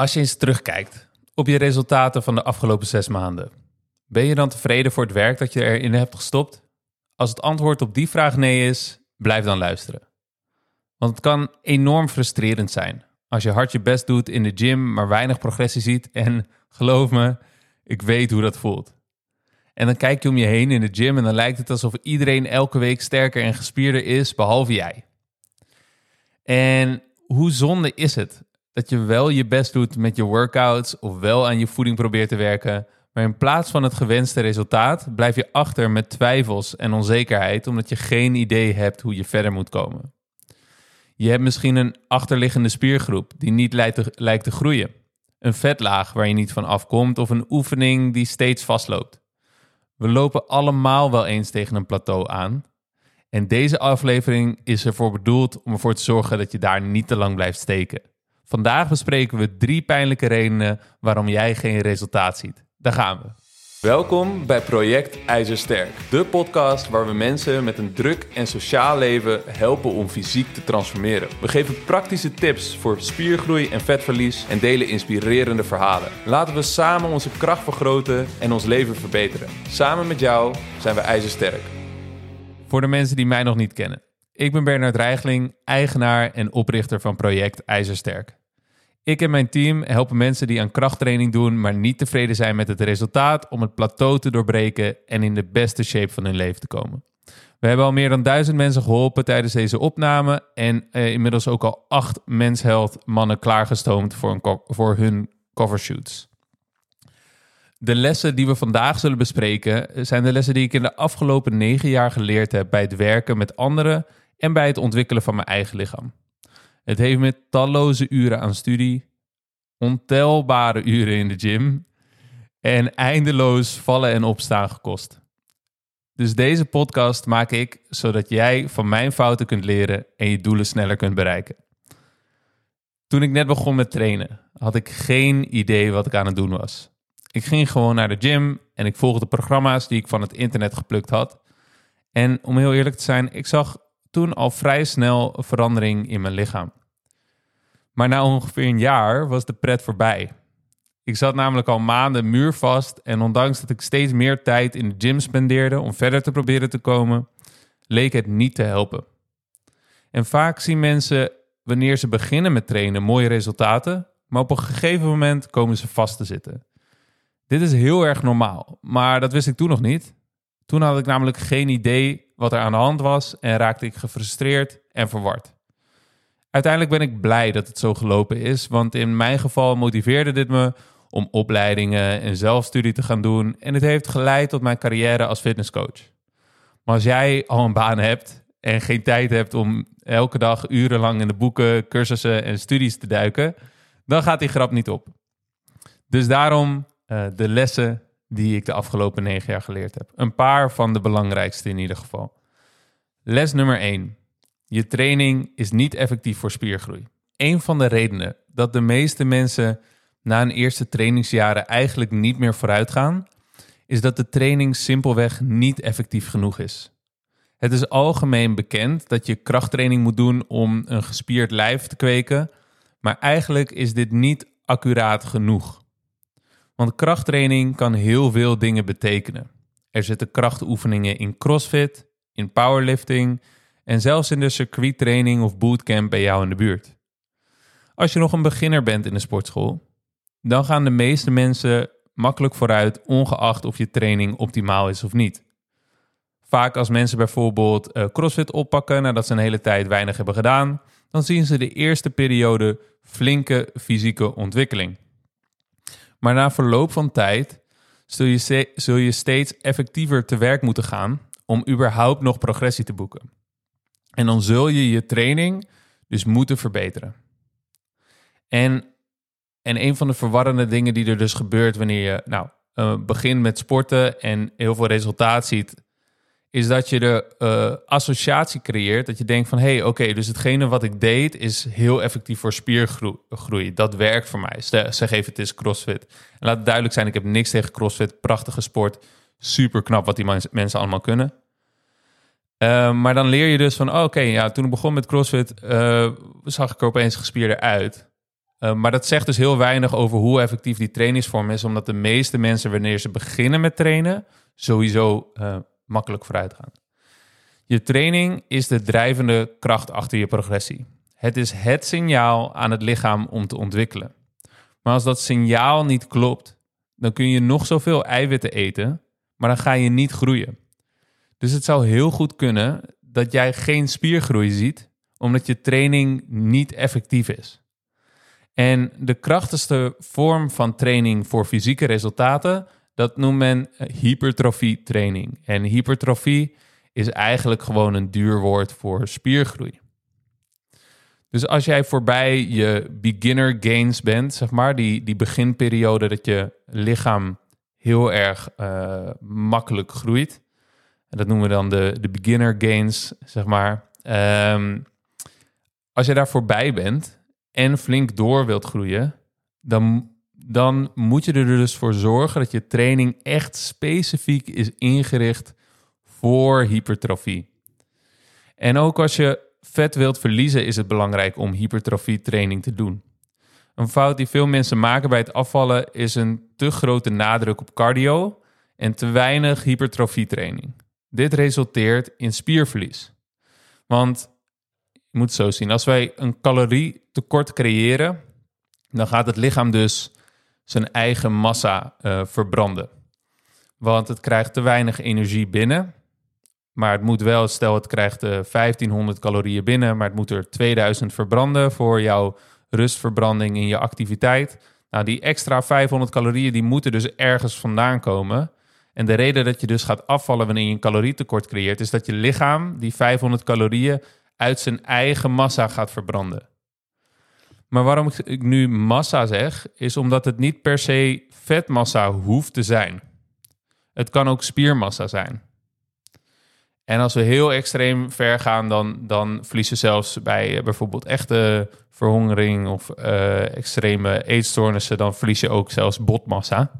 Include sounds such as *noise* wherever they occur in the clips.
Als je eens terugkijkt op je resultaten van de afgelopen zes maanden, ben je dan tevreden voor het werk dat je erin hebt gestopt? Als het antwoord op die vraag nee is, blijf dan luisteren. Want het kan enorm frustrerend zijn als je hard je best doet in de gym, maar weinig progressie ziet. En *laughs* geloof me, ik weet hoe dat voelt. En dan kijk je om je heen in de gym en dan lijkt het alsof iedereen elke week sterker en gespierder is, behalve jij. En hoe zonde is het dat je wel je best doet met je workouts of wel aan je voeding probeert te werken, maar in plaats van het gewenste resultaat blijf je achter met twijfels en onzekerheid omdat je geen idee hebt hoe je verder moet komen. Je hebt misschien een achterliggende spiergroep die niet lijkt te, groeien, een vetlaag waar je niet van afkomt of een oefening die steeds vastloopt. We lopen allemaal wel eens tegen een plateau aan. En deze aflevering is ervoor bedoeld om ervoor te zorgen dat je daar niet te lang blijft steken. Vandaag bespreken we drie pijnlijke redenen waarom jij geen resultaat ziet. Daar gaan we. Welkom bij Project IJzersterk, de podcast waar we mensen met een druk en sociaal leven helpen om fysiek te transformeren. We geven praktische tips voor spiergroei en vetverlies en delen inspirerende verhalen. Laten we samen onze kracht vergroten en ons leven verbeteren. Samen met jou zijn we IJzersterk. Voor de mensen die mij nog niet kennen. Ik ben Bernard Reigling, eigenaar en oprichter van Project IJzersterk. Ik en mijn team helpen mensen die aan krachttraining doen, maar niet tevreden zijn met het resultaat om het plateau te doorbreken en in de beste shape van hun leven te komen. We hebben al meer dan duizend mensen geholpen tijdens deze opname en eh, inmiddels ook al acht mensheld mannen klaargestoomd voor, een voor hun covershoots. De lessen die we vandaag zullen bespreken zijn de lessen die ik in de afgelopen negen jaar geleerd heb bij het werken met anderen en bij het ontwikkelen van mijn eigen lichaam. Het heeft me talloze uren aan studie, ontelbare uren in de gym en eindeloos vallen en opstaan gekost. Dus deze podcast maak ik zodat jij van mijn fouten kunt leren en je doelen sneller kunt bereiken. Toen ik net begon met trainen, had ik geen idee wat ik aan het doen was. Ik ging gewoon naar de gym en ik volgde programma's die ik van het internet geplukt had. En om heel eerlijk te zijn, ik zag toen al vrij snel verandering in mijn lichaam. Maar na ongeveer een jaar was de pret voorbij. Ik zat namelijk al maanden muurvast en ondanks dat ik steeds meer tijd in de gym spendeerde om verder te proberen te komen, leek het niet te helpen. En vaak zien mensen wanneer ze beginnen met trainen mooie resultaten, maar op een gegeven moment komen ze vast te zitten. Dit is heel erg normaal, maar dat wist ik toen nog niet. Toen had ik namelijk geen idee wat er aan de hand was en raakte ik gefrustreerd en verward. Uiteindelijk ben ik blij dat het zo gelopen is, want in mijn geval motiveerde dit me om opleidingen en zelfstudie te gaan doen en het heeft geleid tot mijn carrière als fitnesscoach. Maar als jij al een baan hebt en geen tijd hebt om elke dag urenlang in de boeken, cursussen en studies te duiken, dan gaat die grap niet op. Dus daarom uh, de lessen die ik de afgelopen negen jaar geleerd heb. Een paar van de belangrijkste in ieder geval. Les nummer 1. Je training is niet effectief voor spiergroei. Een van de redenen dat de meeste mensen na een eerste trainingsjaren eigenlijk niet meer vooruit gaan, is dat de training simpelweg niet effectief genoeg is. Het is algemeen bekend dat je krachttraining moet doen om een gespierd lijf te kweken, maar eigenlijk is dit niet accuraat genoeg. Want krachttraining kan heel veel dingen betekenen. Er zitten krachtoefeningen in CrossFit, in powerlifting en zelfs in de circuittraining of bootcamp bij jou in de buurt. Als je nog een beginner bent in de sportschool, dan gaan de meeste mensen makkelijk vooruit, ongeacht of je training optimaal is of niet. Vaak als mensen bijvoorbeeld uh, CrossFit oppakken nadat ze een hele tijd weinig hebben gedaan, dan zien ze de eerste periode flinke fysieke ontwikkeling. Maar na verloop van tijd zul je steeds effectiever te werk moeten gaan om überhaupt nog progressie te boeken. En dan zul je je training dus moeten verbeteren. En, en een van de verwarrende dingen die er dus gebeurt wanneer je nou, uh, begint met sporten en heel veel resultaat ziet, is dat je de uh, associatie creëert. Dat je denkt van, hé, hey, oké, dus hetgene wat ik deed is heel effectief voor spiergroei. Dat werkt voor mij. Ze, ze geven het is CrossFit. En laat het duidelijk zijn, ik heb niks tegen CrossFit. Prachtige sport. Super knap wat die mensen allemaal kunnen. Uh, maar dan leer je dus van, oh, oké, ja, toen ik begon met CrossFit, uh, zag ik er opeens gespierder uit. Uh, maar dat zegt dus heel weinig over hoe effectief die trainingsvorm is, omdat de meeste mensen, wanneer ze beginnen met trainen, sowieso makkelijk vooruit gaan. Je training is de drijvende kracht achter je progressie. Het is het signaal aan het lichaam om te ontwikkelen. Maar als dat signaal niet klopt, dan kun je nog zoveel eiwitten eten, maar dan ga je niet groeien. Dus het zou heel goed kunnen dat jij geen spiergroei ziet, omdat je training niet effectief is. En de krachtigste vorm van training voor fysieke resultaten, dat noemt men hypertrofie training. En hypertrofie is eigenlijk gewoon een duur woord voor spiergroei. Dus als jij voorbij je beginner gains bent, zeg maar, die, die beginperiode dat je lichaam heel erg uh, makkelijk groeit. En dat noemen we dan de, de beginner gains, zeg maar. Um, als je daar voorbij bent en flink door wilt groeien, dan, dan moet je er dus voor zorgen dat je training echt specifiek is ingericht voor hypertrofie. En ook als je vet wilt verliezen, is het belangrijk om hypertrofie training te doen. Een fout die veel mensen maken bij het afvallen is een te grote nadruk op cardio en te weinig hypertrofietraining. Dit resulteert in spierverlies. Want je moet zo zien, als wij een calorietekort creëren, dan gaat het lichaam dus zijn eigen massa uh, verbranden. Want het krijgt te weinig energie binnen. Maar het moet wel, stel het krijgt uh, eh, 1500 calorieën binnen, maar het moet er 2000 verbranden voor jouw rustverbranding in je activiteit. Nou, die extra 500 calorieën die moeten dus ergens vandaan komen. En de reden dat je dus gaat afvallen wanneer je een calorietekort creëert, is dat je lichaam die 500 calorieën uit zijn eigen massa gaat verbranden. Maar waarom ik nu massa zeg, is omdat het niet per se vetmassa hoeft te zijn. Het kan ook spiermassa zijn. En als we heel extreem ver gaan, dan, dan verliezen zelfs bij uh, bijvoorbeeld echte verhongering of uh, extreme eetstoornissen, dan verlies je ook zelfs botmassa.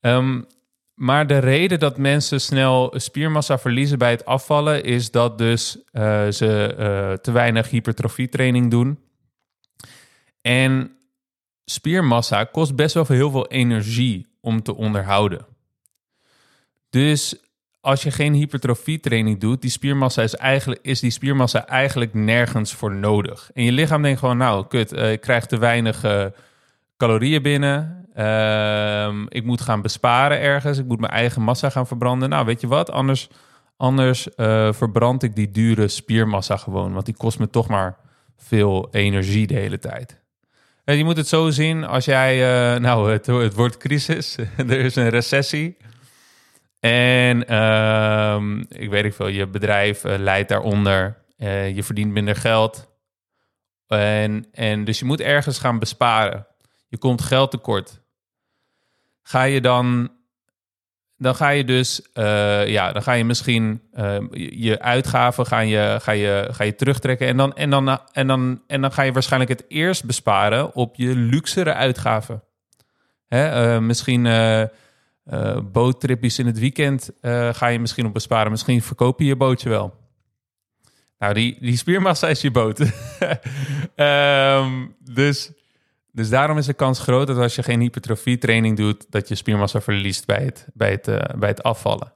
Um, maar de reden dat mensen snel spiermassa verliezen bij het afvallen is dat dus uh, ze te weinig hypertrofietraining doen. En spiermassa kost best wel heel veel energie om te onderhouden. Dus als je geen hypertrofietraining doet, die spiermassa is, eigenlijk, is die spiermassa eigenlijk nergens voor nodig. En je lichaam denkt gewoon, nou, kut, uh, ik krijg te weinig calorieën binnen. Uh, ik moet gaan besparen ergens. Ik moet mijn eigen massa gaan verbranden. Nou, weet je wat? Anders, anders eh, verbrand ik die dure spiermassa gewoon. Want die kost me toch maar veel energie de hele tijd. En je moet het zo zien, als jij, nou, het, het wordt crisis, *laughs* er is een recessie. En ehm, ik weet niet veel, je bedrijf uh, leidt daaronder. Je verdient minder geld. En, en dus je moet ergens gaan besparen. Je komt geld tekort. Ga je dan, dan ga je dus, uh, ja, dan ga je misschien je uitgaven ga je, ga je, ga je terugtrekken. En dan, en, dan, en, dan, en dan ga je waarschijnlijk het eerst besparen op je luxere uitgaven. Hè? misschien uh, boottripjes in het weekend uh, ga je misschien op besparen. Misschien verkoop je je bootje wel. Nou, die, die spiermassa is je boot. um, *laughs* dus, dus daarom is de kans groot dat als je geen hypertrofie training doet, dat je spiermassa verliest bij het, bij het, uh, bij het afvallen.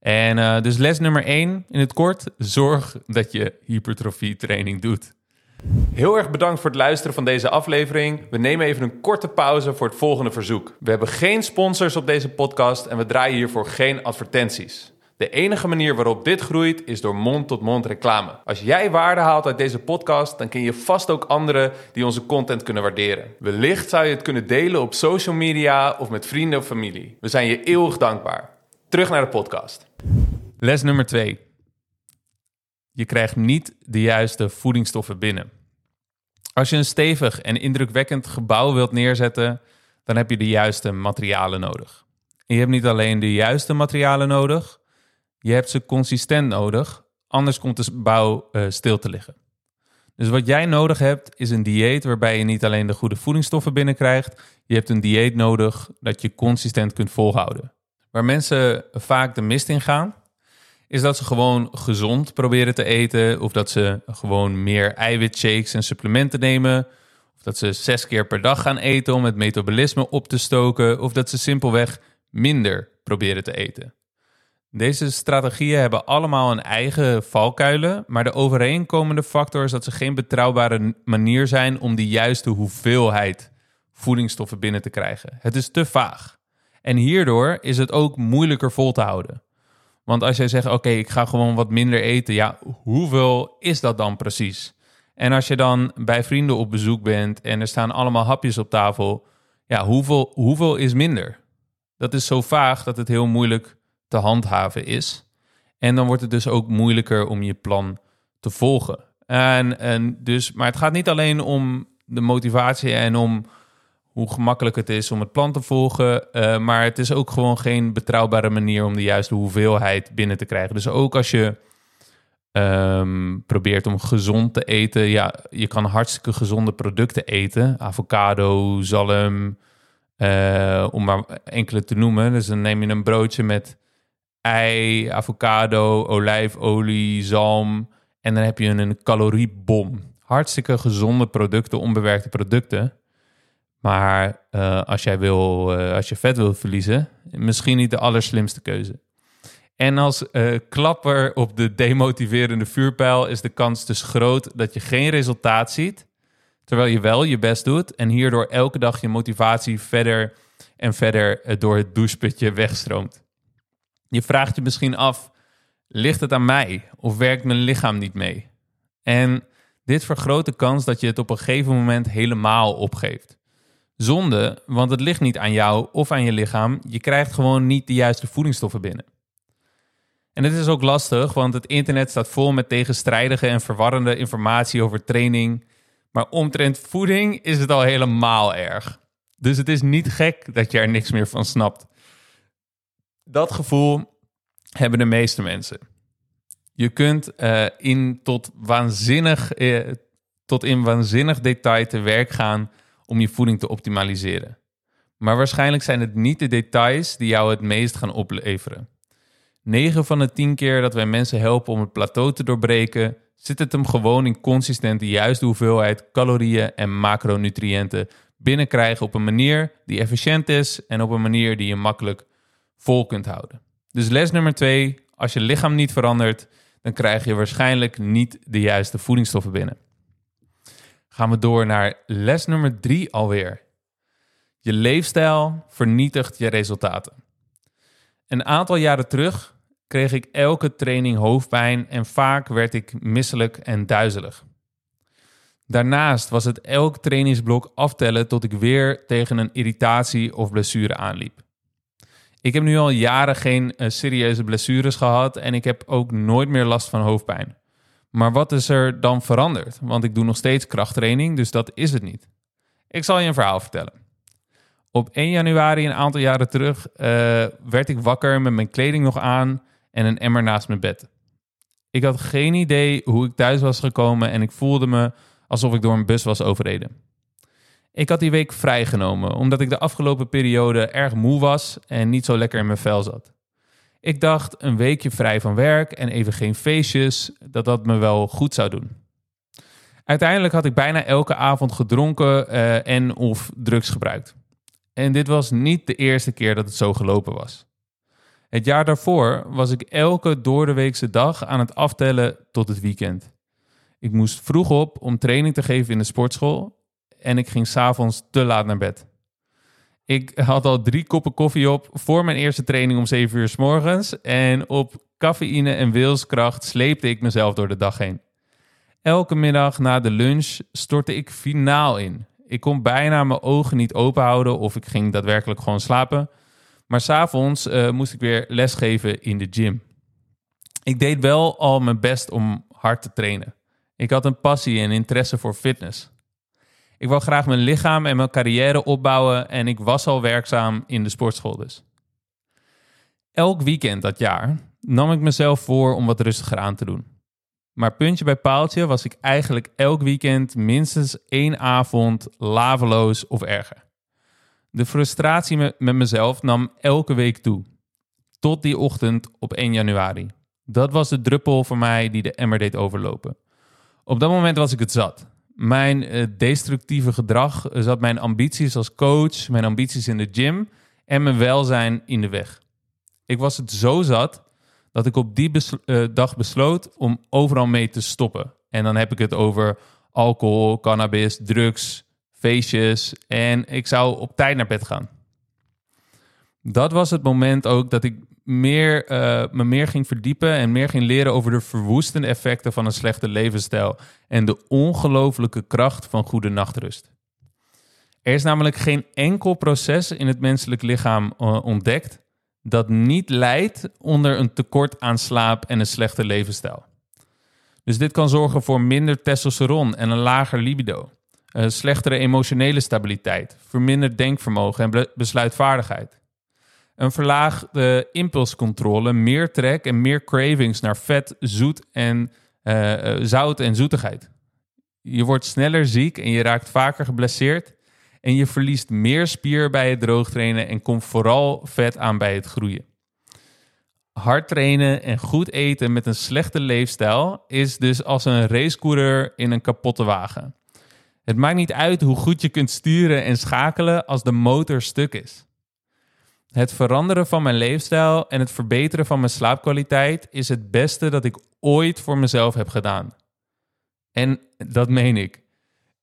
En dus les nummer 1 in het kort, zorg dat je hypertrofie training doet. Heel erg bedankt voor het luisteren van deze aflevering. We nemen even een korte pauze voor het volgende verzoek. We hebben geen sponsors op deze podcast en we draaien hiervoor geen advertenties. De enige manier waarop dit groeit is door mond-tot-mond reclame. Als jij waarde haalt uit deze podcast, dan ken je vast ook anderen die onze content kunnen waarderen. Wellicht zou je het kunnen delen op social media of met vrienden of familie. We zijn je eeuwig dankbaar. Terug naar de podcast. Les nummer 2. Je krijgt niet de juiste voedingsstoffen binnen. Als je een stevig en indrukwekkend gebouw wilt neerzetten, dan heb je de juiste materialen nodig. En je hebt niet alleen de juiste materialen nodig, je hebt ze consistent nodig, anders komt de bouw uh, stil te liggen. Dus wat jij nodig hebt is een dieet waarbij je niet alleen de goede voedingsstoffen binnenkrijgt, je hebt een dieet nodig dat je consistent kunt volhouden. Waar mensen vaak de mist in gaan, is dat ze gewoon gezond proberen te eten. Of dat ze gewoon meer eiwitshakes en supplementen nemen. Of Dat ze zes keer per dag gaan eten om het metabolisme op te stoken, of dat ze simpelweg minder proberen te eten. Deze strategieën hebben allemaal een eigen valkuilen, maar de overeenkomende factor is dat ze geen betrouwbare manier zijn om de juiste hoeveelheid voedingsstoffen binnen te krijgen. Het is te vaag. En hierdoor is het ook moeilijker vol te houden. Want als jij zegt, oké, ik ga gewoon wat minder eten, ja, hoeveel is dat dan precies? En als je dan bij vrienden op bezoek bent en er staan allemaal hapjes op tafel, ja, hoeveel, hoeveel is minder? Dat is zo vaag dat het heel moeilijk te handhaven is. En dan wordt het dus ook moeilijker om je plan te volgen. En, en dus, maar het gaat niet alleen om de motivatie en om hoe gemakkelijk het is om het plan te volgen. Uh, maar het is ook gewoon geen betrouwbare manier om de juiste hoeveelheid binnen te krijgen. Dus ook als je um, probeert om gezond te eten, ja, je kan hartstikke gezonde producten eten. Avocado, zalm, uh, om maar enkele te noemen. Dus dan neem je een broodje met ei, avocado, olijfolie, zalm. En dan heb je een caloriebom. Hartstikke gezonde producten, onbewerkte producten. Maar uh, als jij wil, uh, als je vet wil verliezen, misschien niet de allerslimste keuze. En als uh, klapper op de demotiverende vuurpijl is de kans dus groot dat je geen resultaat ziet, terwijl je wel je best doet en hierdoor elke dag je motivatie verder en verder door het doucheputje wegstroomt. Je vraagt je misschien af: ligt het aan mij of werkt mijn lichaam niet mee? En dit vergroot de kans dat je het op een gegeven moment helemaal opgeeft. Zonde, want het ligt niet aan jou of aan je lichaam. Je krijgt gewoon niet de juiste voedingsstoffen binnen. En het is ook lastig, want het internet staat vol met tegenstrijdige en verwarrende informatie over training. Maar omtrent voeding is het al helemaal erg. Dus het is niet gek dat je er niks meer van snapt. Dat gevoel hebben de meeste mensen. Je kunt uh, in tot waanzinnig, uh, tot in waanzinnig detail te werk gaan om je voeding te optimaliseren. Maar waarschijnlijk zijn het niet de details die jou het meest gaan opleveren. 9 van de 10 keer dat wij mensen helpen om het plateau te doorbreken, zit het hem gewoon in consistent de juiste hoeveelheid calorieën en macronutriënten binnenkrijgen op een manier die efficiënt is en op een manier die je makkelijk vol kunt houden. Dus les nummer 2, als je lichaam niet verandert, dan krijg je waarschijnlijk niet de juiste voedingsstoffen binnen gaan we door naar les nummer drie alweer. Je leefstijl vernietigt je resultaten. Een aantal jaren terug kreeg ik elke training hoofdpijn en vaak werd ik misselijk en duizelig. Daarnaast was het elk trainingsblok aftellen tot ik weer tegen een irritatie of blessure aanliep. Ik heb nu al jaren geen uh, serieuze blessures gehad en ik heb ook nooit meer last van hoofdpijn. Maar wat is er dan veranderd? Want ik doe nog steeds krachttraining, dus dat is het niet. Ik zal je een verhaal vertellen. Op 1 januari, een aantal jaren terug, uh, werd ik wakker met mijn kleding nog aan en een emmer naast mijn bed. Ik had geen idee hoe ik thuis was gekomen en ik voelde me alsof ik door een bus was overreden. Ik had die week vrijgenomen omdat ik de afgelopen periode erg moe was en niet zo lekker in mijn vel zat. Ik dacht een weekje vrij van werk en even geen feestjes, dat dat me wel goed zou doen. Uiteindelijk had ik bijna elke avond gedronken uh, en of drugs gebruikt. En dit was niet de eerste keer dat het zo gelopen was. Het jaar daarvoor was ik elke doordeweekse dag aan het aftellen tot het weekend. Ik moest vroeg op om training te geven in de sportschool en ik ging s'avonds te laat naar bed. Ik had al drie koppen koffie op voor mijn eerste training om 7 uur s morgens. En op cafeïne en wilskracht sleepte ik mezelf door de dag heen. Elke middag na de lunch stortte ik finaal in. Ik kon bijna mijn ogen niet open houden of ik ging daadwerkelijk gewoon slapen. Maar s'avonds uh, moest ik weer lesgeven in de gym. Ik deed wel al mijn best om hard te trainen. Ik had een passie en interesse voor fitness. Ik wou graag mijn lichaam en mijn carrière opbouwen en ik was al werkzaam in de sportschool dus. Elk weekend dat jaar nam ik mezelf voor om wat rustiger aan te doen. Maar puntje bij paaltje was ik eigenlijk elk weekend minstens één avond laveloos of erger. De frustratie met, mezelf nam elke week toe. Tot die ochtend op 1 januari. Dat was de druppel voor mij die de emmer deed overlopen. Op dat moment was ik het zat. Mijn uh, destructieve gedrag zat mijn ambities als coach, mijn ambities in de gym en mijn welzijn in de weg. Ik was het zo zat dat ik op die uh, dag besloot om overal mee te stoppen. En dan heb ik het over alcohol, cannabis, drugs, feestjes. En ik zou op tijd naar bed gaan. Dat was het moment ook dat ik meer, uh, me meer ging verdiepen en meer ging leren over de verwoestende effecten van een slechte levensstijl en de ongelofelijke kracht van goede nachtrust. Er is namelijk geen enkel proces in het menselijk lichaam uh, ontdekt dat niet leidt onder een tekort aan slaap en een slechte levensstijl. Dus dit kan zorgen voor minder testosteron en een lager libido, een slechtere emotionele stabiliteit, verminderd denkvermogen en besluitvaardigheid. Een verlaagde impulscontrole, meer trek en meer cravings naar vet, zoet en uh, zout en zoetigheid. Je wordt sneller ziek en je raakt vaker geblesseerd. En je verliest meer spier bij het droogtrainen en komt vooral vet aan bij het groeien. Hard trainen en goed eten met een slechte leefstijl is dus als een racecoureur in een kapotte wagen. Het maakt niet uit hoe goed je kunt sturen en schakelen als de motor stuk is. Het veranderen van mijn leefstijl en het verbeteren van mijn slaapkwaliteit is het beste dat ik ooit voor mezelf heb gedaan. En dat meen ik.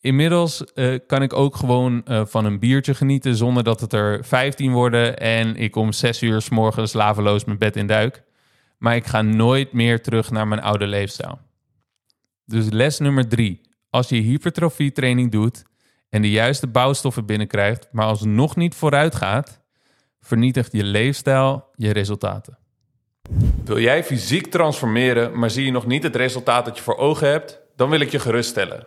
Inmiddels uh, kan ik ook gewoon uh, van een biertje genieten zonder dat het er 15 worden en ik om 6 uur s morgens slaveloos mijn bed in duik. Maar ik ga nooit meer terug naar mijn oude leefstijl. Dus les nummer 3. Als je hypertrofietraining doet en de juiste bouwstoffen binnenkrijgt, maar alsnog niet vooruit gaat, vernietigt je leefstijl je resultaten. Wil jij fysiek transformeren, maar zie je nog niet het resultaat dat je voor ogen hebt? Dan wil ik je geruststellen.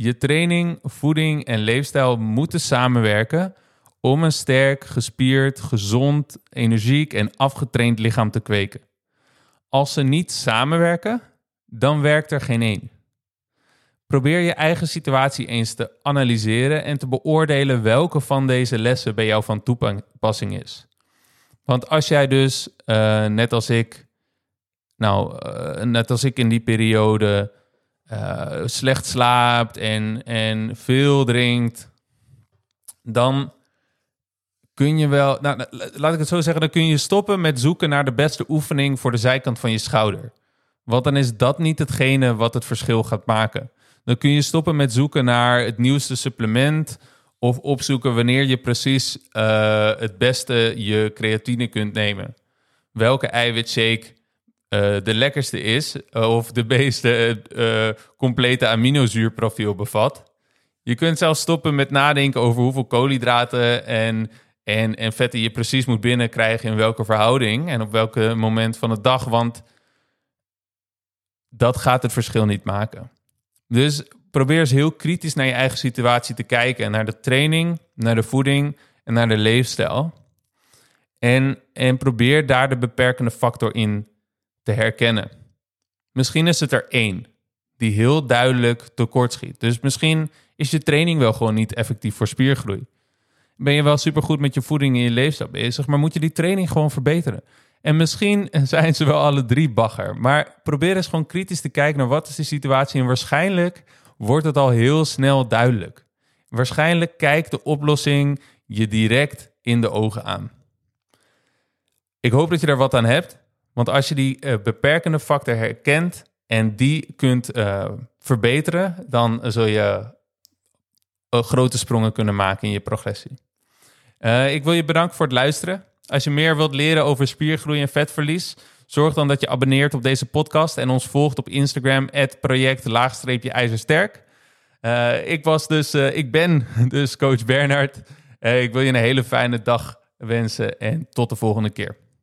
je training, voeding en leefstijl moeten samenwerken om een sterk, gespierd, gezond, energiek en afgetraind lichaam te kweken. Als ze niet samenwerken, dan werkt er geen één. Probeer je eigen situatie eens te analyseren en te beoordelen welke van deze lessen bij jou van toepassing is. Want als jij dus, uh, net als ik, nou, uh, net als ik in die periode uh, slecht slaapt en, en veel drinkt, dan kun je wel, nou, laat ik het zo zeggen, dan kun je stoppen met zoeken naar de beste oefening voor de zijkant van je schouder. Want dan is dat niet hetgene wat het verschil gaat maken. Dan kun je stoppen met zoeken naar het nieuwste supplement of opzoeken wanneer je precies uh, het beste je creatine kunt nemen. Welke eiwitshake uh, de lekkerste is uh, of de meeste uh, complete aminozuurprofiel bevat. Je kunt zelfs stoppen met nadenken over hoeveel koolhydraten en, en, en vetten je precies moet binnenkrijgen in welke verhouding en op welke moment van de dag, want dat gaat het verschil niet maken. Dus probeer eens heel kritisch naar je eigen situatie te kijken, naar de training, naar de voeding en naar de leefstijl. En, en probeer daar de beperkende factor in te herkennen. Misschien is het er één die heel duidelijk tekortschiet. Dus misschien is je training wel gewoon niet effectief voor spiergroei. Ben je wel supergoed met je voeding en je leefstijl bezig, maar moet je die training gewoon verbeteren. En misschien *laughs* zijn ze wel alle drie bagger. Maar probeer eens gewoon kritisch te kijken naar wat is de situatie. En waarschijnlijk wordt het al heel snel duidelijk. Waarschijnlijk kijkt de oplossing je direct in de ogen aan. Ik hoop dat je er wat aan hebt. Want als je die uh, beperkende factor herkent en die kunt uh, verbeteren, dan zul je uh, grote sprongen kunnen maken in je progressie. ik wil je bedanken voor het luisteren. Als je meer wilt leren over spiergroei en vetverlies, zorg dan dat je abonneert op deze podcast en ons volgt op Instagram, project-ijzersterk. ik, was dus, ik ben *laughs* dus coach Bernard. ik wil je een hele fijne dag wensen en tot de volgende keer.